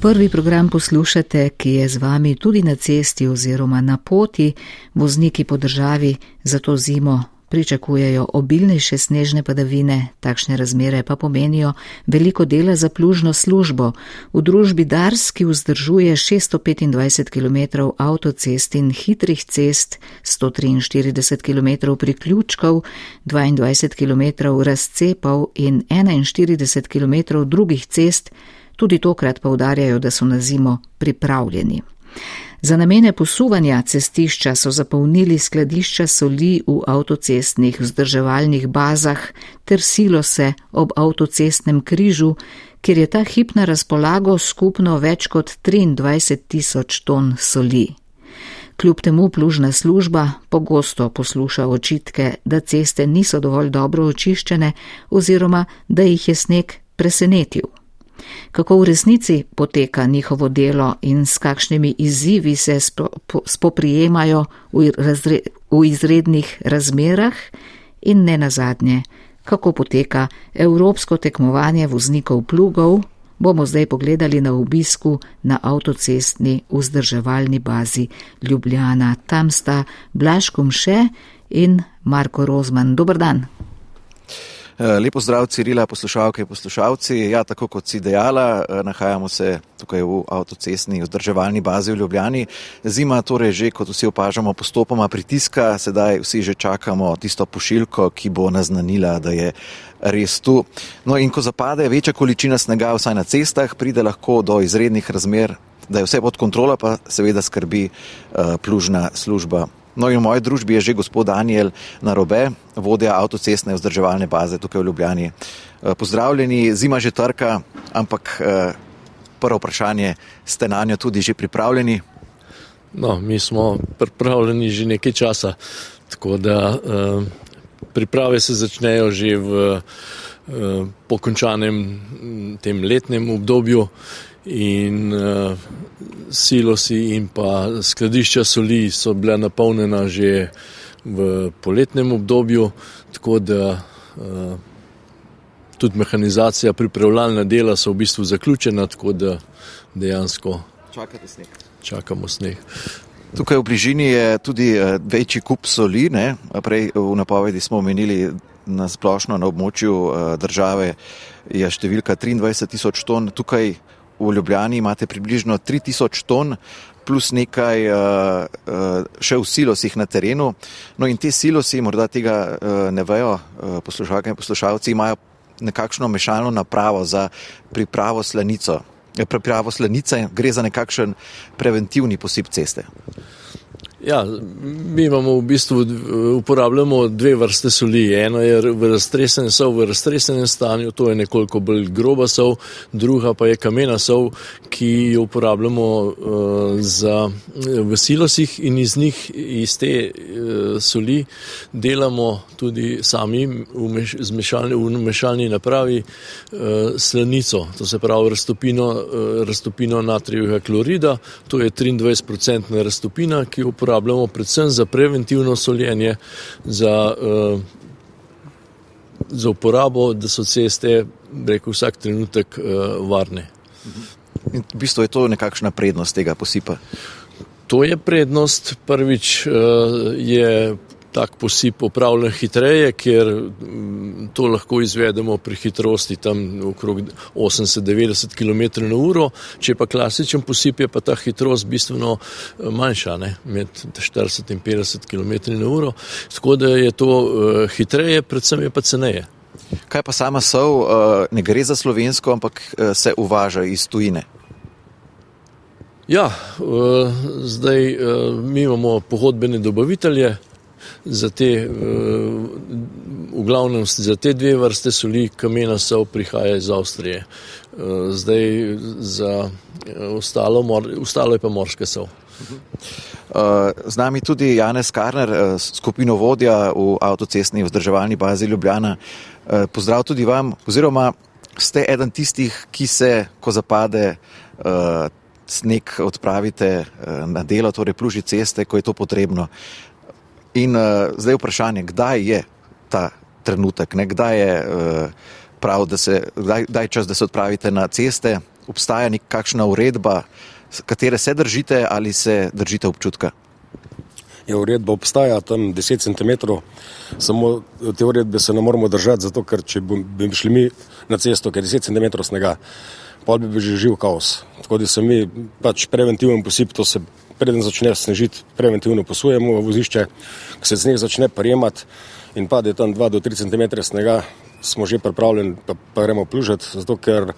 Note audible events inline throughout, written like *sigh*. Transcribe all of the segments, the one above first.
Prvi program poslušate, ki je z vami tudi na cesti oziroma na poti, vozniki po državi za to zimo pričakujejo obilnejše snežne padavine, takšne razmere pa pomenijo veliko dela za plužno službo. V družbi Dars, ki vzdržuje 625 km avtocest in hitrih cest, 143 km priključkov, 22 km razcepov in 41 km drugih cest, tudi tokrat poudarjajo, da so na zimo pripravljeni. Za namene posuvanja cestišča so zapolnili skladišča soli v avtocestnih vzdrževalnih bazah ter silose ob avtocestnem križu, kjer je ta hip na razpolago skupno več kot 23 tisoč ton soli. Kljub temu plužna služba pogosto posluša očitke, da ceste niso dovolj dobro očiščene oziroma da jih je sneg presenetil. Kako v resnici poteka njihovo delo in s kakšnimi izzivi se spoprijemajo v, v izrednih razmerah in ne nazadnje, kako poteka evropsko tekmovanje voznikov plugov, bomo zdaj pogledali na obisku na avtocestni vzdrževalni bazi Ljubljana. Tam sta Blaškom še in Marko Rozman. Dobr dan. Eh, lepo zdrav, Cirila, poslušalke in poslušalci. Ja, tako kot si dejala, eh, nahajamo se tukaj v avtocestni vzdrževalni bazi v Ljubljani. Zima torej že, kot vsi opažamo, postopoma pritiska, sedaj vsi že čakamo tisto pošiljko, ki bo naznanila, da je res tu. No in ko zapade večja količina snega, vsaj na cestah, pride lahko do izrednih razmer, da je vse pod kontrolo, pa seveda skrbi uh, plužna služba No in v moji družbi je že gospod Daniel Narobe, vodja avtocestne vzdrževalne baze tukaj v Ljubljani. Eh, pozdravljeni, zima že trka, ampak eh, prvo vprašanje, ste na njo tudi že pripravljeni? No, mi smo pripravljeni že nekaj časa, tako da eh, priprave se začnejo že v pokončanem tem letnem obdobju in uh, silosi in pa skladišča soli so bile napolnjena že v poletnem obdobju, tako da uh, tudi mehanizacija, pripravljalna dela so v bistvu zaključena, tako da dejansko sneg. čakamo sneg. Tukaj v bližini je tudi uh, večji kup soli, ne? prej v napovedi smo omenili na splošno na območju države je številka 23 tisoč ton, tukaj v Ljubljani imate približno 3000 ton, plus nekaj uh, uh, še v silosih na terenu. No in te silosi, morda tega uh, ne vejo poslušalke in poslušalci, imajo nekakšno mešalno napravo za pripravo slanico. Pripravo slanice gre za nekakšen preventivni posip ceste. Ja, mi imamo v bistvu uporabljamo dve vrste soli. Eno je v raztresenem sol, v raztresenem stanju, to je nekoliko bolj groba sol, druga pa je kamena sol, ki jo uporabljamo uh, za, v silosih in iz njih, iz te uh, soli, delamo tudi sami v, meš, mešalni, v mešalni napravi uh, slanico, to se pravi raztopino, uh, raztopino natrijevega klorida, to je 23-procentna raztopina, ki jo uporabljamo uporabljamo predvsem za preventivno soljenje, za, uh, za uporabo, da so ceste, rekel vsak trenutek, uh, varne. In v bistvu je to nekakšna prednost tega posipa. To je prednost. Prvič uh, je tak posip upravljen hitreje, ker mm, to lahko izvedemo pri hitrosti tam okrog 80-90 km na uro. Če pa klasičen posip je pa ta hitrost bistveno eh, manjša, ne? med 40 in 50 km na uro. Tako da je to uh, hitreje, predvsem je pa ceneje. Kaj pa sama sol, uh, ne gre za slovensko, ampak se uvaža iz tujine? Ja, zdaj mi imamo pohodbene dobavitelje, za te, eh, v glavnem za te dve vrste soli, kamena so prihaja iz Avstrije. Eh, zdaj za eh, ostalo, ostalo je pa morske sol. Z nami tudi Janez Karner, skupino vodja v avtocestni vzdrževalni bazi Ljubljana. Pozdrav tudi vam, oziroma ste eden tistih, ki se, ko zapade sneg, odpravite na delo, torej pluži ceste, ko je to potrebno. In uh, zdaj je vprašanje, kdaj je ta trenutek, ne? kdaj je uh, prav, da se, kdaj, kdaj čas, da se odpravite na ceste, obstaja nekakšna uredba, katere se držite ali se držite občutka? Je uredba obstaja tam 10 cm, samo te uredbe se ne moramo držati, zato ker če bi šli mi na cesto, ker je 10 cm snega, pa bi bil že živ kaos. Tako da se mi pač preventiven posip, to se preden začne snežiti, preventivno posujemo vozišče, ko se sneg začne prijemati in pade tam 2 do 3 cm snega, smo že pripravljeni, pa, pa gremo plužati, zato ker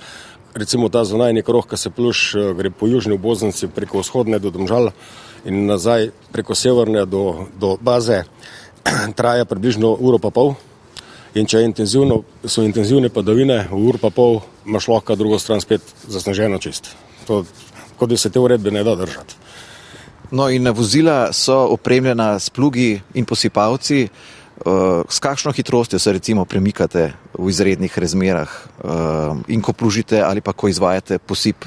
recimo ta zunajni krog, ki se pluž, eh, gre po južni oboznici preko vzhodne do Domžal in nazaj preko severne do, do baze, *clears throat* traja približno uro pa pol. In če intenzivno, so intenzivne padavine, ur pa pol imaš lahko drugo stran spet zasneženo čist. To, kot da se te uredbe ne da držati. No in vozila so opremljena s plugi in posipavci. Uh, s kakšno hitrostjo se recimo premikate v izrednih razmerah uh, in ko plužite ali pa ko izvajate posip?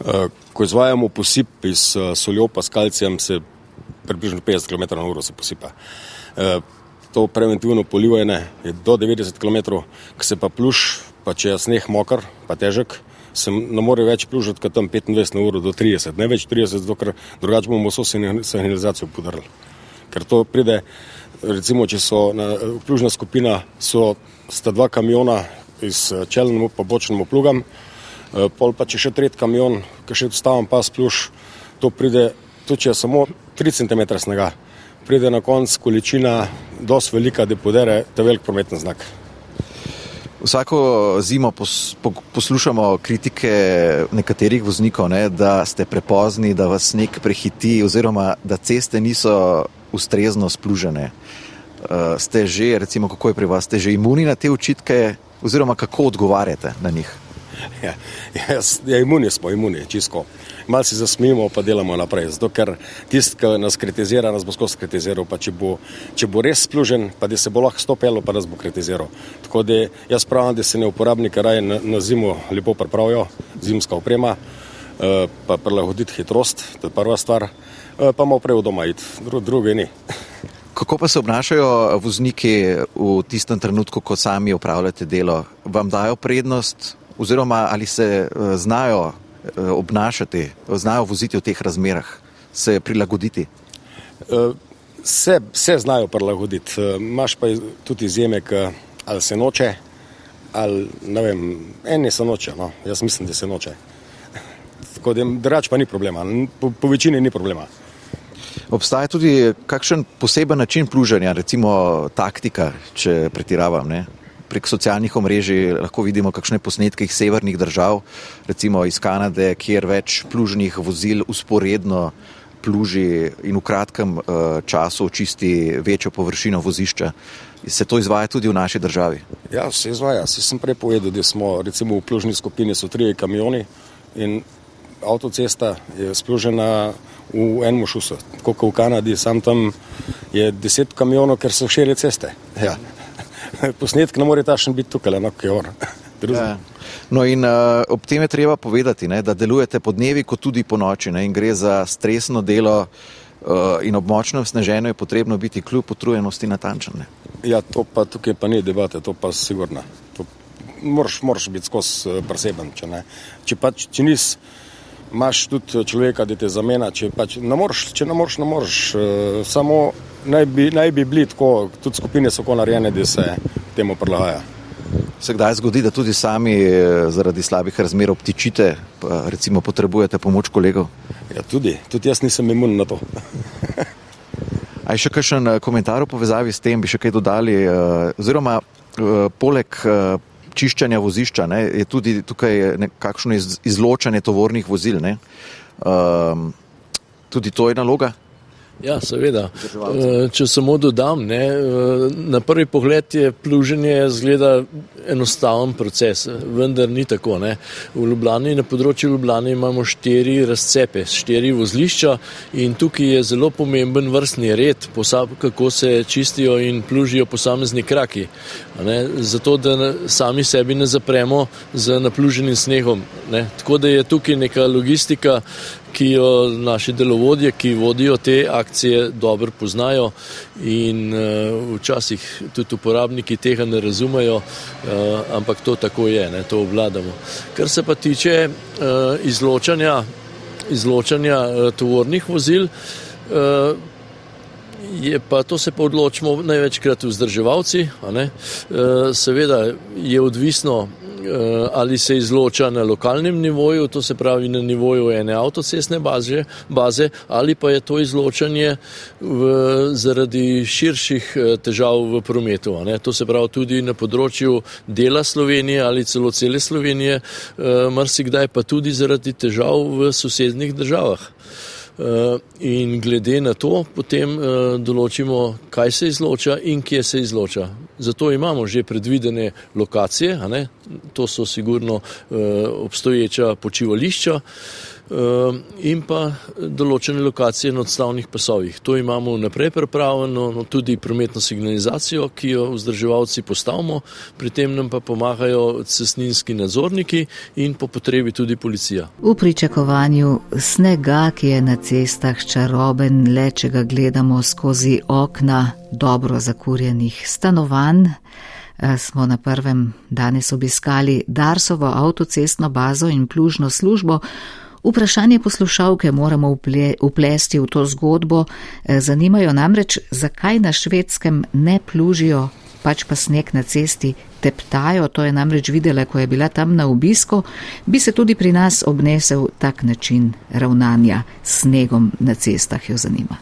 Uh, ko izvajamo posip iz soljo pa s kalcijem, se približno 50 km na uro se posipa. To preventivno polivanje je do 90 km, ko se pa pluž, pa če je sneh mokr, pa težek, se ne more več plužiti kot tam 25 na uro do 30, ne več 30, dokler drugače bomo vso signalizacijo podarili. Ker to pride recimo, če so na plužna skupina, so sta dva kamiona iz čelnemu pa bočnemu plugam, eh, pol pa če še tret kamion, ki še odstavam pas pluž, to pride, to če je samo 3 cm snega, pride na konc količina dosti velika, da podere ta velik prometni znak. Vsako zimo pos, po, poslušamo kritike nekaterih voznikov, ne, da ste prepozni, da vas nek prehiti oziroma da ceste niso ustrezno splužene. Uh, ste že, recimo, kako je pri vas, ste že imuni na te očitke, oziroma kako odgovarjate na njih? *laughs* Ja, ja, ja imuni smo, imuni, čisto. Mal si zasmijemo, pa delamo naprej. Zato, ker tisti, ki nas kritizira, nas bo skozi kritiziral. Če bo, če bo res splužen, pa da se bo lahko stopelo, pa nas bo kritiziral. Tako da jaz pravim, da se ne uporabniki raje na, na zimo lepo pripravijo, zimska oprema, uh, pa prilagoditi hitrost, to je prva stvar. Eh, pa malo prej v doma iti, druge ni. *laughs* Kako pa se obnašajo vozniki v tistem trenutku, ko sami upravljate delo? Vam dajo prednost, oziroma ali se eh, znajo eh, obnašati, znajo voziti v teh razmerah, se prilagoditi? Se, se znajo prilagoditi. Imáš pa tudi izjeme, ali se noče, ali ne vem, eni se noče. No? Jaz mislim, da se noče. Tako da drugače pa ni problema, po, po večini ni problema. Obstaja tudi kakšen poseben način pluženja, recimo taktika, če pretiravam. Ne? Prek socialnih omrežij lahko vidimo kakšne posnetke iz severnih držav, recimo iz Kanade, kjer več plužnih vozil usporedno pluži in v kratkem uh, času očisti večjo površino vozišča. Se to izvaja tudi v naši državi? Ja, se izvaja. Se sem prej povedal, da smo recimo v plužni skupini so trije kamioni in avtocesta je splužena v enem šusu, kot v Kanadi, sam tam je deset kamionov, ker so šele ceste. Ja. *laughs* Posnetek ne more tašen biti tukaj, ki je or. *laughs* Ja. No in uh, ob tem je treba povedati, ne, da delujete po dnevi, kot tudi po noči ne, in gre za stresno delo uh, in ob močnem sneženju je potrebno biti kljub potrujenosti natančen. Ja, to pa tukaj pa ni debate, to pa sigurno. Moraš, moraš biti skozi uh, preseben, če ne. Če pač, če nisi imaš tudi človeka, da te zamena. Če, pač ne moreš, če ne moreš, ne moreš. Uh, samo naj bi, naj bi bili tako, tudi skupine so tako narejene, da se temu prilagaja. Se kdaj zgodi, da tudi sami eh, zaradi slabih razmer obtičite, pa recimo potrebujete pomoč kolegov? Ja, tudi, tudi jaz nisem imun na to. A je še kakšen eh, komentar v povezavi s tem, bi še kaj dodali? Oziroma, poleg čiščenja vozišča, ne, je tudi tukaj nekakšno izločanje tovornih vozil. Um, tudi to je naloga. Ja, seveda. Eh, če samo dodam, ne, eh, na prvi pogled je pluženje zgleda enostaven proces, vendar ni tako. Ne. V Ljubljani, na področju Ljubljana imamo štiri razcepe, štiri vozlišča in tukaj je zelo pomemben vrstni red, kako se čistijo in plužijo posamezni kraki. Ne, zato, da sami sebi ne zapremo z napluženim snegom. Ne. Tako da je tukaj neka logistika, ki jo naši delovodje, ki vodijo te akcije, dobro poznajo in včasih tudi uporabniki tega ne razumejo, ampak to tako je, ne, to obvladamo. Kar se pa tiče izločanja, izločanja tovornih vozil, je pa to se pa odločimo največkrat vzdrževalci. Seveda je odvisno Eh, ali se izloča na lokalnem nivoju, to se pravi na nivoju ene avtocestne baze, baze ali pa je to izločanje v, zaradi širših eh, težav v prometu. To se pravi tudi na področju dela Slovenije ali celo cele Slovenije, eh, marsikdaj pa tudi zaradi težav v sosednjih državah. Eh, in glede na to potem eh, določimo, kaj se izloča in kje se izloča. Zato imamo že predvidene lokacije, to so sigurno eh, obstoječa počivališča. Ehm, in pa določene lokacije na odstavnih pasovih. To imamo naprej pripravljeno, no, tudi prometno signalizacijo, ki jo vzdrževalci postavimo, pri tem nam pa pomagajo cestninski nadzorniki in po potrebi tudi policija. V pričakovanju snega, ki je na cestah čaroben, le če ga gledamo skozi okna dobro zakurjenih stanovanj, eh, smo na prvem danes obiskali Darsovo avtocestno bazo in plužno službo, Vprašanje poslušalke moramo uplesti v to zgodbo. E, zanimajo namreč, zakaj na švedskem ne plužijo, pač pa sneg na cesti teptajo. To je namreč videla, ko je bila tam na obisko. Bi se tudi pri nas obnesel tak način ravnanja s snegom na cestah, jo zanima.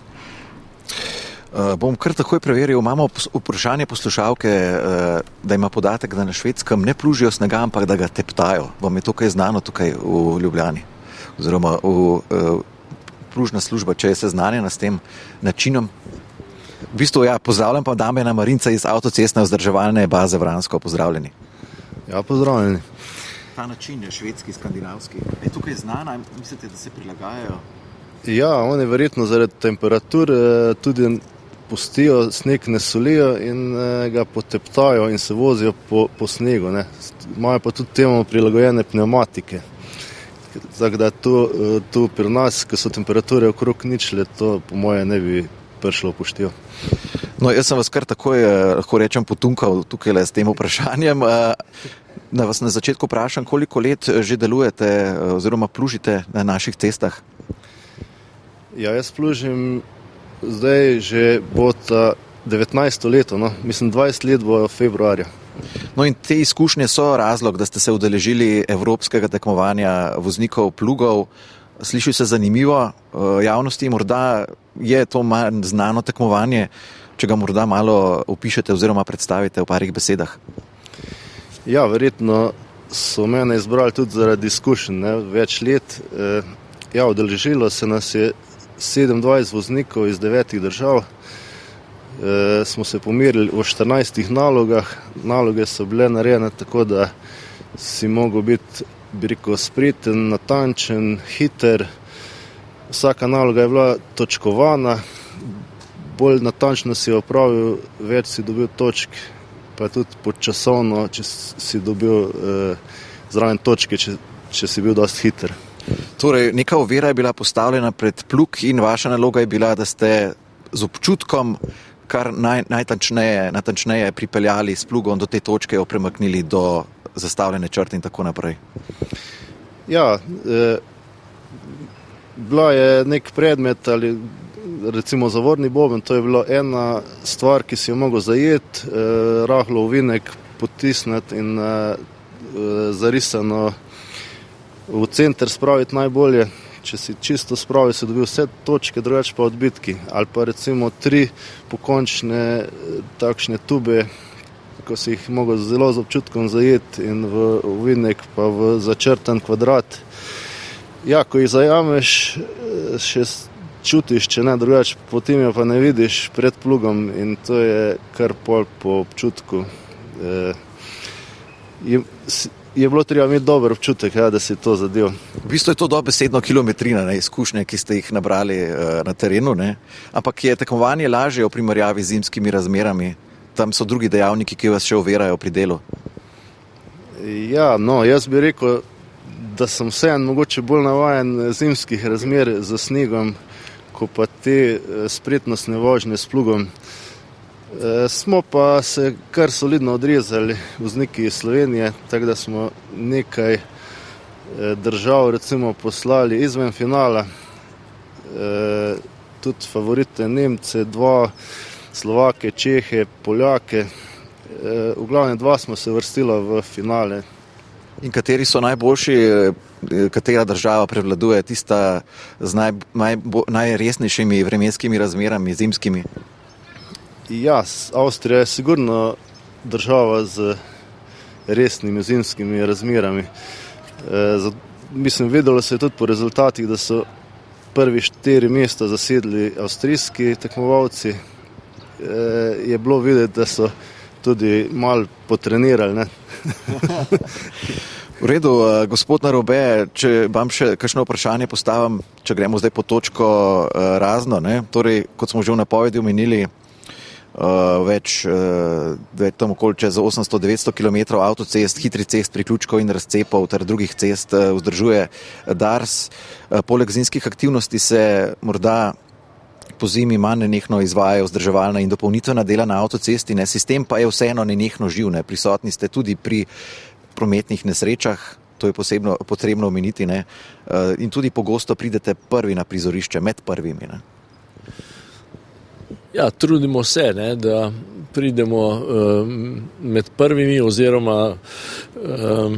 Uh, bom kar takoj preveril. Imamo vprašanje poslušalke, uh, da ima podatek, da na švedskem ne plužijo snega, ampak da ga teptajo. Vam je to kaj znano tukaj v Ljubljani? Oziroma v uh, pružna služba, če je seznanjena s tem načinom. V bistvu, ja, pozdravljam pa dame na Marinca iz avtocestne vzdrževalne baze Vransko. Pozdravljeni. Ja, pozdravljeni. Ta način je švedski, skandinavski. Je tukaj znana, mislite, da se prilagajajo? Ja, oni verjetno zaradi temperature eh, tudi pustijo sneg, ne solijo in eh, ga poteptajo in se vozijo po, po snegu. Ne. Imajo pa tudi temu prilagojene pneumatike. Tako da tu, tu pri nas, ko so temperature okrog ničle, to po moje ne bi prišlo upoštevo. No, jaz sem vas kar takoj, eh, lahko rečem, potunkal tukaj le s tem vprašanjem. Da eh, vas na začetku vprašam, koliko let že delujete eh, oziroma plužite na naših cestah? Ja, jaz plužim zdaj že bo ta 19. leto, no? mislim 20 let bo februarja. No in te izkušnje so razlog, da ste se udeležili evropskega tekmovanja voznikov plugov. Sliši se zanimivo eh, javnosti, morda je to manj znano tekmovanje, če ga morda malo opišete oziroma predstavite v parih besedah. Ja, verjetno so mene izbrali tudi zaradi izkušenj, ne, več let. Eh, ja, udeležilo se nas je 27 voznikov iz devetih držav e, smo se pomirili v 14 nalogah. Naloge so bile narejene tako, da si mogel biti rekel, spriten, natančen, hiter. Vsaka naloga je bila točkovana, bolj natančno si opravil, več si dobil točk, pa tudi počasovno, če si dobil e, zraven točke, če, če si bil dosti hiter. Torej, neka ovira je bila postavljena pred pluk in vaša naloga je bila, da ste z občutkom kar naj, najtančneje, najtančneje pripeljali s plugom do te točke, jo premaknili do zastavljene črte in tako naprej. Ja, eh, bila je nek predmet ali recimo zavorni boben, to je bila ena stvar, ki si jo mogel zajeti, eh, rahlo uvinek potisniti in eh, zarisano v center spraviti najbolje če si čisto spravil, si dobil vse točke, drugače pa odbitki. Ali pa recimo tri pokončne eh, takšne tube, ko si jih mogel zelo z občutkom zajeti in v uvidnik pa v začrtan kvadrat. Ja, ko jih zajameš, eh, še čutiš, če ne drugače, potem jo pa ne vidiš pred plugom in to je kar pol po občutku. E, je bilo treba imeti dober občutek, ja, da si to zadev. V bistvu je to dobesedno kilometrina ne, izkušnje, ki ste jih nabrali uh, na terenu, ne. ampak je tekmovanje lažje v primerjavi z zimskimi razmerami. Tam so drugi dejavniki, ki vas še ovirajo pri delu. Ja, no, jaz bi rekel, da sem vseeno mogoče bolj navaden zimskih razmer z snegom ko pa te spretnostne vožnje s plugom. Smo pa se kar solidno odrezali vzniki iz Slovenije, tako da smo nekaj držav recimo poslali izven finala, tudi favorite Nemce, dva Slovake, Čehe, Poljake. V glavnem dva smo se vrstila v finale. In kateri so najboljši, katera država prevladuje, tista z naj, naj, najresnejšimi vremenskimi razmerami, zimskimi? Ja, Avstrija je sigurno država z resnimi zimskimi razmerami. E, mislim, vedelo se je tudi po rezultatih, da so prvi štiri mesta zasedli avstrijski tekmovalci. E, je bilo videti, da so tudi malo potrenirali. *laughs* V redu, gospod Narobe, če vam še kakšno vprašanje postavim, če gremo zdaj po točko razno. Ne? Torej, kot smo že v napovedi omenili, uh, več, uh, tam okoli čez 800-900 km avtocest, hitrih cest, priključkov in razcepov ter drugih cest uh, vzdržuje DARS. Uh, poleg zimskih aktivnosti se morda po zimi manj nenehno izvajajo vzdrževalna in dopolnitvena dela na avtocesti, ne? sistem pa je vseeno nenehno živ, ne? prisotni ste tudi pri prometnih nesrečah. To je posebno potrebno omeniti. In tudi pogosto pridete prvi na prizorišče, med prvimi. Ne? Ja, trudimo se, ne, da pridemo um, med prvimi, oziroma um,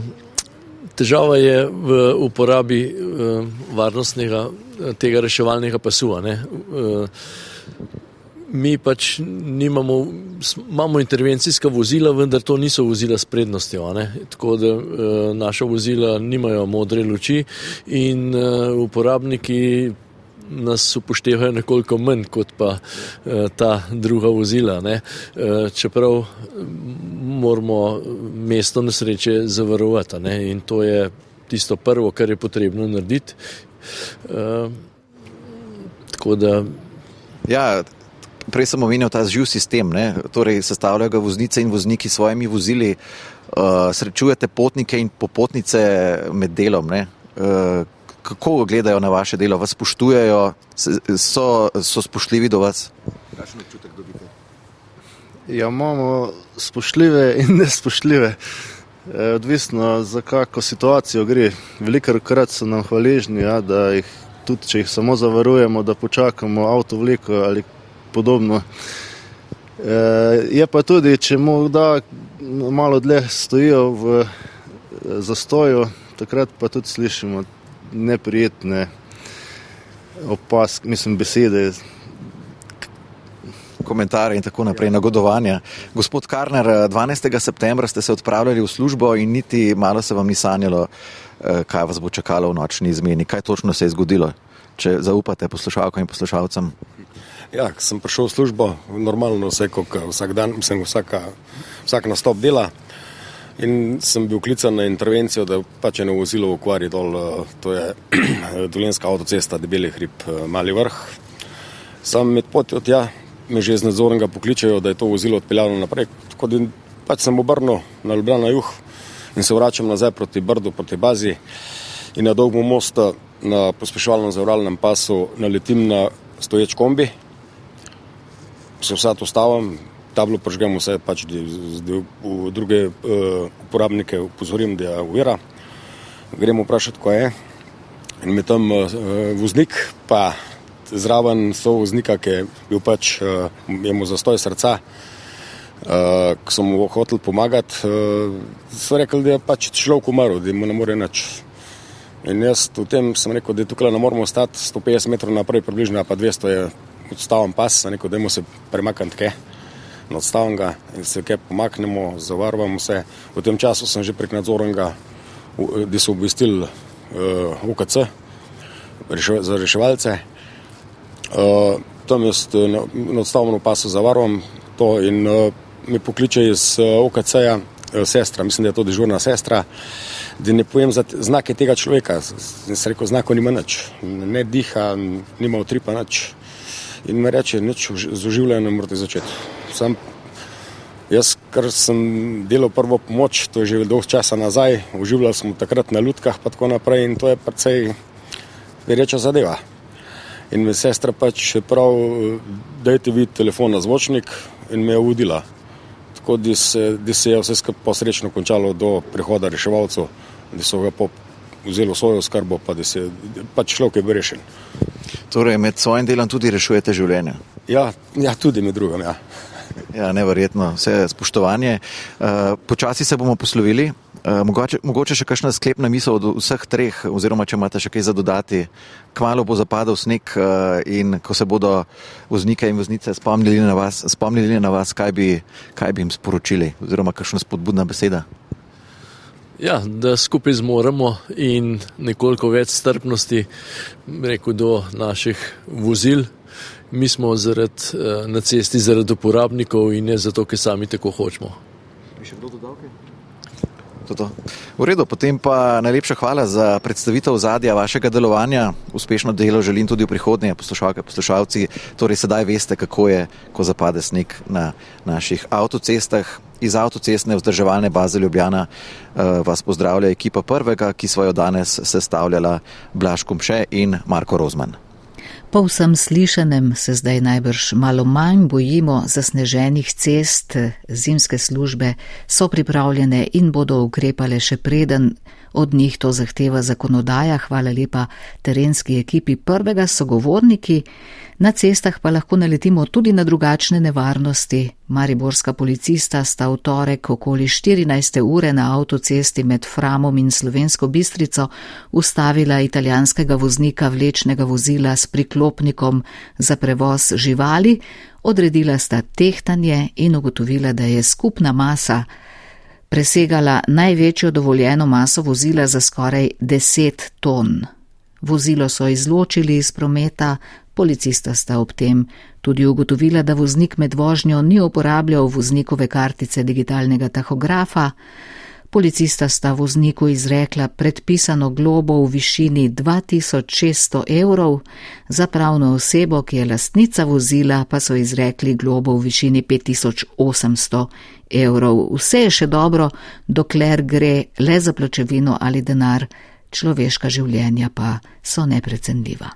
težava je v uporabi um, varnostnega tega reševalnega pasu. Uh, mi pač nimamo, imamo intervencijska vozila, vendar to niso vozila s prednostjo. Tako da uh, naša vozila nimajo modre luči in uh, uporabniki nas upoštevajo nekoliko manj kot pa uh, ta druga vozila. Uh, čeprav moramo mesto nesreče zavarovati in to je tisto prvo, kar je potrebno narediti. Uh, tako da. Ja. Prej sem omenil ta živ sistem, ne? torej sestavljajo ga voznice in vozniki s svojimi vozili, uh, srečujete potnike in popotnice med delom. Uh, kako gledajo na vaše delo, vas spoštujejo, so, so spoštljivi do vas? Kakšen občutek dobite? Ja, imamo spoštljive in nespoštljive. E, odvisno za kakšno situacijo gre. Veliko krat so nam hvaležni, ja, da jih tudi, če jih samo zavarujemo, da počakamo avto vleko ali podobno. E, je pa tudi, če mu da malo dlje stojijo v zastoju, takrat pa tudi slišimo neprijetne opaske, mislim, besede. Komentarje in tako naprej, nagodovanja. Gospod Karner, 12. septembra ste se odpravljali v službo in niti malo se vam ni sanjalo, eh, kaj vas bo čakalo v nočni izmeni. Kaj točno se je zgodilo, če zaupate poslušalkam in poslušalcem? Ja, sem prišel v službo, normalno vse, kot vsak dan, sem vsaka, vsak nastop dela. In sem bil klican na intervencijo, da pač eno vozilo v okvari dol, eh, to je *clears throat* dolenska avtocesta, debeli hrib, eh, mali vrh. Sam med poti od tja me že z nadzornega pokličajo, da je to vozilo odpeljano naprej. Tako da pač sem obrnil na Ljubljana juh in se vračam nazaj proti Brdu, proti bazi. In na dolgom mostu na pospeševalnem zavralnem pasu naletim na stoječ kombi, se vsad ustavim, tablo požgem, vse pač v druge uh, uporabnike upozorim, da je uvira. Gremo vprašati, ko je. In mi tam uh, voznik, pa zraven so voznika, ki je bil pač uh, jemu zastoj srca, uh, ko sem mu hotel pomagati, uh, so rekli, da je pač človek umrl, da mu ne more nič. In jaz v tem sem rekel, da je tukaj ne moramo ostati 150 metrov naprej, približno pa 200 je odstaven pas, rekel, da je mu se premakniti odstavnega in se kaj pomaknemo, zavarujemo se. V tem času sem že prek nadzornega, da so obvestili uh, eh, UKC rešev, za reševalce. Uh, tam jaz eh, na, na odstavnem pasu zavarujem to in uh, mi pokliče iz uh, UKC-ja uh, sestra, mislim, da je to dežurna sestra, da ne povem za znake tega človeka. In se rekel, znako nima nič, ne diha, nima utripa nič. In mi reče, nič z oživljanjem ne morete začeti sam. Jaz, ker sem delal prvo pomoč, to je že dolgo časa nazaj, uživali smo takrat na lutkah, pa tako naprej, in to je precej reča zadeva. In me sestra pač prav, dajte vi telefon na zvočnik in me je vodila. Tako da se, da se je vse skupaj posrečno končalo do prihoda reševalcev, da so ga vzeli v svojo skrbo, pa da se pač človek je rešen. Torej, med svojim delom tudi rešujete življenje? Ja, ja tudi med drugim. Ja. Ja, neverjetno, vse spoštovanje. Uh, počasi se bomo poslovili. Uh, mogoče, mogoče še kakšna sklepna misel od vseh treh, oziroma če imate še kaj za dodati. Kmalo bo zapadal sneg uh, in ko se bodo voznike in voznice spomnili na vas, spomnili na vas kaj, bi, kaj bi jim sporočili, oziroma kakšna spodbudna beseda. Ja, da skupaj zmoremo in nekoliko več strpnosti rekel, do naših vozil, mi smo zaradi, uh, na cesti zaradi uporabnikov in ne zato, ker sami tako hočemo. Bi še kdo dodal kaj? V redu, potem pa najlepša hvala za predstavitev zadja vašega delovanja. Uspešno delo želim tudi v prihodnje, poslušalke, poslušalci. Torej, sedaj veste, kako je, ko zapade sneg na naših avtocestah. Iz avtocestne vzdrževalne baze Ljubljana uh, vas pozdravlja ekipa prvega, ki so jo danes sestavljala Blaž Kumše in Marko Rozman. Po vsem slišanem se zdaj najbrž malo manj bojimo zasneženih cest, zimske službe so pripravljene in bodo ukrepale še preden od njih to zahteva zakonodaja. Hvala lepa terenski ekipi prvega sogovorniki. Na cestah pa lahko naletimo tudi na drugačne nevarnosti. Mariborska policista sta v torek okoli 14. ure na avtocesti med Framom in Slovensko bistrico ustavila italijanskega voznika vlečnega vozila s priklopnikom za prevoz živali, odredila sta tehtanje in ugotovila, da je skupna masa presegala največjo dovoljeno maso vozila za skoraj 10 ton. Vozilo so izločili iz prometa, Policista sta ob tem tudi ugotovila, da voznik med vožnjo ni uporabljal voznikove kartice digitalnega tahografa. Policista sta vozniku izrekla predpisano globo v višini 2600 evrov, za pravno osebo, ki je lastnica vozila, pa so izrekli globo v višini 5800 evrov. Vse je še dobro, dokler gre le za plačevino ali denar, človeška življenja pa so neprecenljiva.